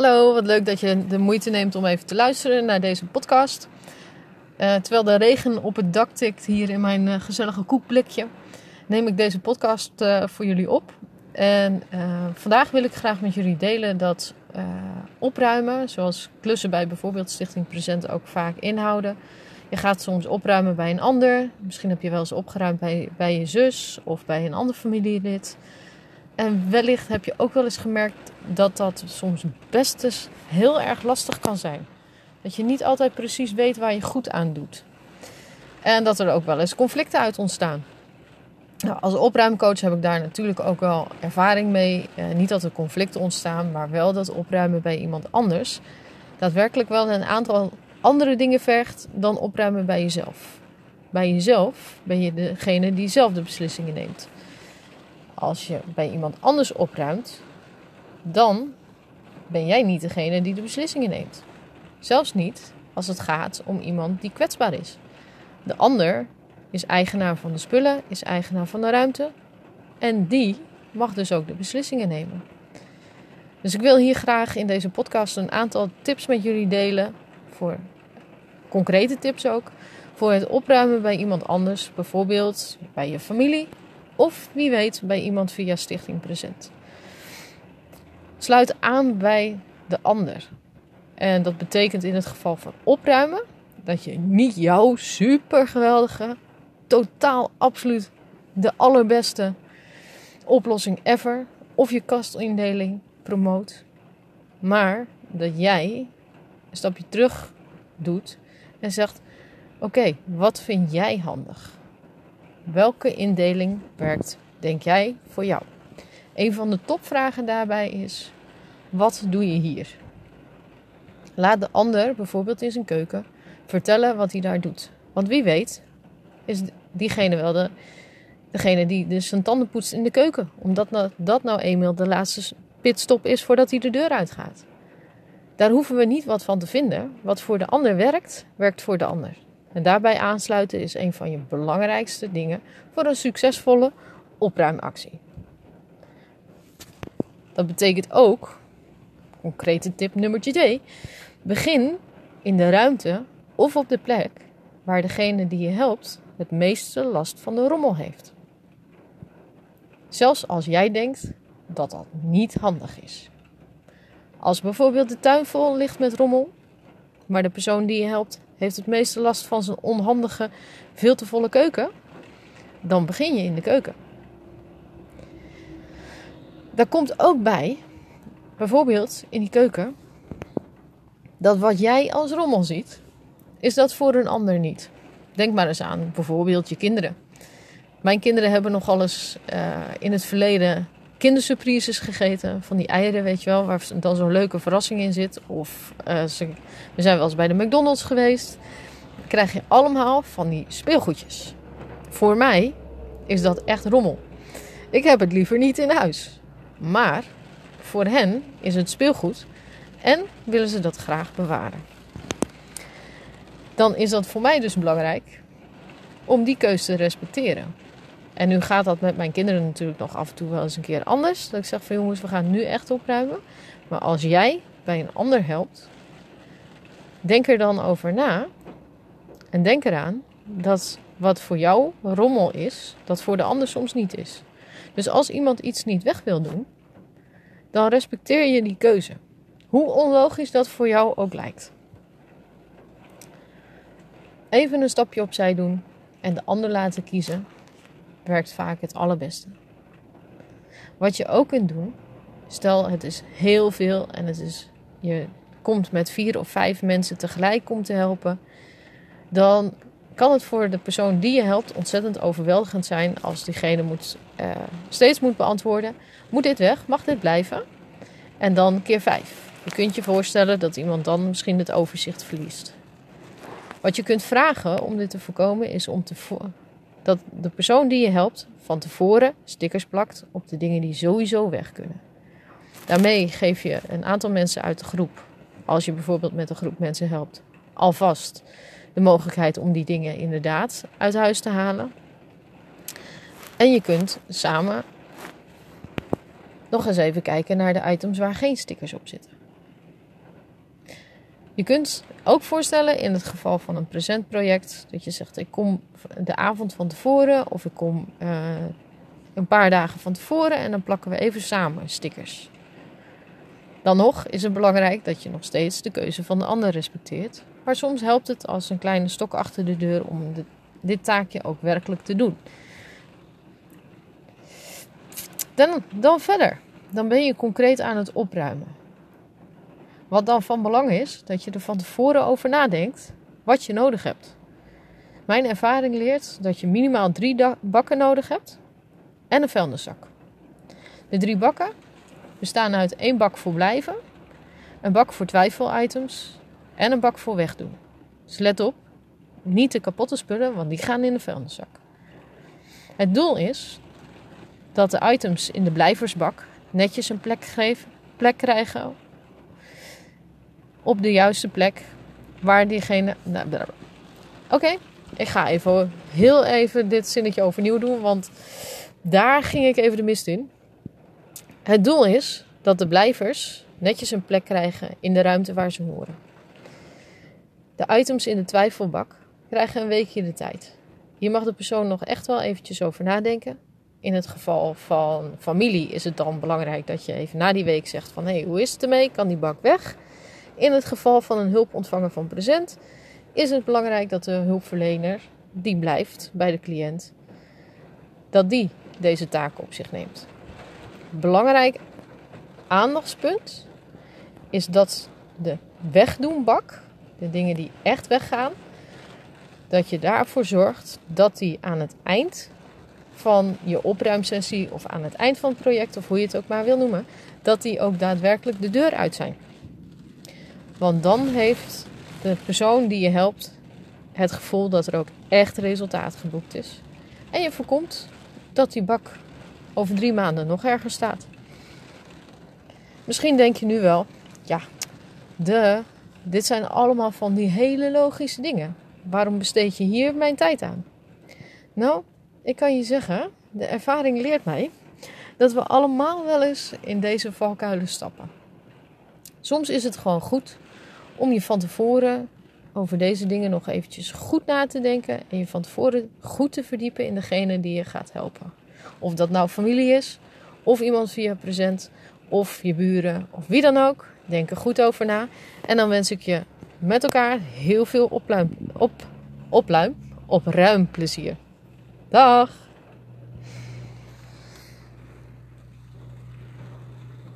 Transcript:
Hallo, wat leuk dat je de moeite neemt om even te luisteren naar deze podcast. Uh, terwijl de regen op het dak tikt hier in mijn uh, gezellige koekblikje, neem ik deze podcast uh, voor jullie op. En vandaag wil ik graag met jullie delen dat opruimen, zoals klussen bij bijvoorbeeld Stichting Present ook vaak inhouden. Je gaat soms opruimen bij een ander. Misschien heb je wel eens opgeruimd bij, bij je zus of bij een ander familielid. En wellicht heb je ook wel eens gemerkt dat dat soms best eens heel erg lastig kan zijn. Dat je niet altijd precies weet waar je goed aan doet. En dat er ook wel eens conflicten uit ontstaan. Nou, als opruimcoach heb ik daar natuurlijk ook wel ervaring mee. Eh, niet dat er conflicten ontstaan, maar wel dat opruimen bij iemand anders daadwerkelijk wel een aantal andere dingen vergt dan opruimen bij jezelf. Bij jezelf ben je degene die zelf de beslissingen neemt als je bij iemand anders opruimt, dan ben jij niet degene die de beslissingen neemt. Zelfs niet als het gaat om iemand die kwetsbaar is. De ander is eigenaar van de spullen, is eigenaar van de ruimte en die mag dus ook de beslissingen nemen. Dus ik wil hier graag in deze podcast een aantal tips met jullie delen voor concrete tips ook voor het opruimen bij iemand anders, bijvoorbeeld bij je familie of wie weet bij iemand via Stichting Present. Sluit aan bij de ander. En dat betekent in het geval van opruimen dat je niet jouw super geweldige, totaal absoluut de allerbeste oplossing ever of je kastindeling promoot. Maar dat jij een stapje terug doet en zegt: Oké, wat vind jij handig? Welke indeling werkt, denk jij, voor jou? Een van de topvragen daarbij is: wat doe je hier? Laat de ander bijvoorbeeld in zijn keuken vertellen wat hij daar doet. Want wie weet is diegene wel de, degene die dus zijn tanden poetst in de keuken. Omdat dat nou eenmaal de laatste pitstop is voordat hij de deur uitgaat. Daar hoeven we niet wat van te vinden. Wat voor de ander werkt, werkt voor de ander. En daarbij aansluiten is een van je belangrijkste dingen voor een succesvolle opruimactie. Dat betekent ook, concrete tip nummer 2, begin in de ruimte of op de plek waar degene die je helpt het meeste last van de rommel heeft. Zelfs als jij denkt dat dat niet handig is. Als bijvoorbeeld de tuin vol ligt met rommel, maar de persoon die je helpt heeft het meeste last van zijn onhandige, veel te volle keuken, dan begin je in de keuken. Daar komt ook bij, bijvoorbeeld in die keuken, dat wat jij als rommel ziet, is dat voor een ander niet. Denk maar eens aan bijvoorbeeld je kinderen. Mijn kinderen hebben nogal eens uh, in het verleden kindersurprises gegeten. Van die eieren, weet je wel, waar dan zo'n leuke verrassing in zit. Of ze, we zijn wel eens bij de McDonald's geweest. Krijg je allemaal van die speelgoedjes. Voor mij is dat echt rommel. Ik heb het liever niet in huis. Maar voor hen is het speelgoed en willen ze dat graag bewaren. Dan is dat voor mij dus belangrijk om die keuze te respecteren. En nu gaat dat met mijn kinderen natuurlijk nog af en toe wel eens een keer anders. Dat ik zeg van jongens, we gaan nu echt opruimen. Maar als jij bij een ander helpt, denk er dan over na. En denk eraan dat wat voor jou rommel is, dat voor de ander soms niet is. Dus als iemand iets niet weg wil doen, dan respecteer je die keuze. Hoe onlogisch dat voor jou ook lijkt. Even een stapje opzij doen en de ander laten kiezen werkt vaak het allerbeste. Wat je ook kunt doen, stel het is heel veel en het is, je komt met vier of vijf mensen tegelijk om te helpen, dan kan het voor de persoon die je helpt ontzettend overweldigend zijn als diegene moet, uh, steeds moet beantwoorden: moet dit weg? Mag dit blijven? En dan keer vijf. Je kunt je voorstellen dat iemand dan misschien het overzicht verliest. Wat je kunt vragen om dit te voorkomen is om te, dat de persoon die je helpt van tevoren stickers plakt op de dingen die sowieso weg kunnen. Daarmee geef je een aantal mensen uit de groep, als je bijvoorbeeld met een groep mensen helpt, alvast de mogelijkheid om die dingen inderdaad uit huis te halen. En je kunt samen nog eens even kijken naar de items waar geen stickers op zitten. Je kunt ook voorstellen in het geval van een presentproject dat je zegt: ik kom de avond van tevoren of ik kom uh, een paar dagen van tevoren en dan plakken we even samen stickers. Dan nog is het belangrijk dat je nog steeds de keuze van de ander respecteert. Maar soms helpt het als een kleine stok achter de deur om dit taakje ook werkelijk te doen. Dan, dan verder. Dan ben je concreet aan het opruimen. Wat dan van belang is, dat je er van tevoren over nadenkt wat je nodig hebt. Mijn ervaring leert dat je minimaal drie bakken nodig hebt en een vuilniszak. De drie bakken bestaan uit één bak voor blijven, een bak voor twijfelitems en een bak voor wegdoen. Dus let op, niet de kapotte spullen, want die gaan in de vuilniszak. Het doel is dat de items in de blijversbak netjes een plek, plek krijgen op de juiste plek waar diegene. Nou, Oké, ik ga even heel even dit zinnetje overnieuw doen, want daar ging ik even de mist in. Het doel is dat de blijvers netjes een plek krijgen in de ruimte waar ze horen. De items in de twijfelbak krijgen een weekje de tijd. Hier mag de persoon nog echt wel eventjes over nadenken. In het geval van familie is het dan belangrijk dat je even na die week zegt van hé, hey, hoe is het ermee? Kan die bak weg? In het geval van een hulpontvanger van present is het belangrijk dat de hulpverlener die blijft bij de cliënt, dat die deze taken op zich neemt. Belangrijk aandachtspunt is dat de wegdoenbak, de dingen die echt weggaan, dat je daarvoor zorgt dat die aan het eind van je opruimsessie of aan het eind van het project of hoe je het ook maar wil noemen, dat die ook daadwerkelijk de deur uit zijn. Want dan heeft de persoon die je helpt het gevoel dat er ook echt resultaat geboekt is. En je voorkomt dat die bak over drie maanden nog ergens staat. Misschien denk je nu wel, ja, de, dit zijn allemaal van die hele logische dingen. Waarom besteed je hier mijn tijd aan? Nou, ik kan je zeggen, de ervaring leert mij dat we allemaal wel eens in deze valkuilen stappen. Soms is het gewoon goed om je van tevoren over deze dingen nog eventjes goed na te denken en je van tevoren goed te verdiepen in degene die je gaat helpen. Of dat nou familie is, of iemand via present, of je buren, of wie dan ook. Denk er goed over na. En dan wens ik je met elkaar heel veel opluim, op, opluim, opruim plezier. Dag!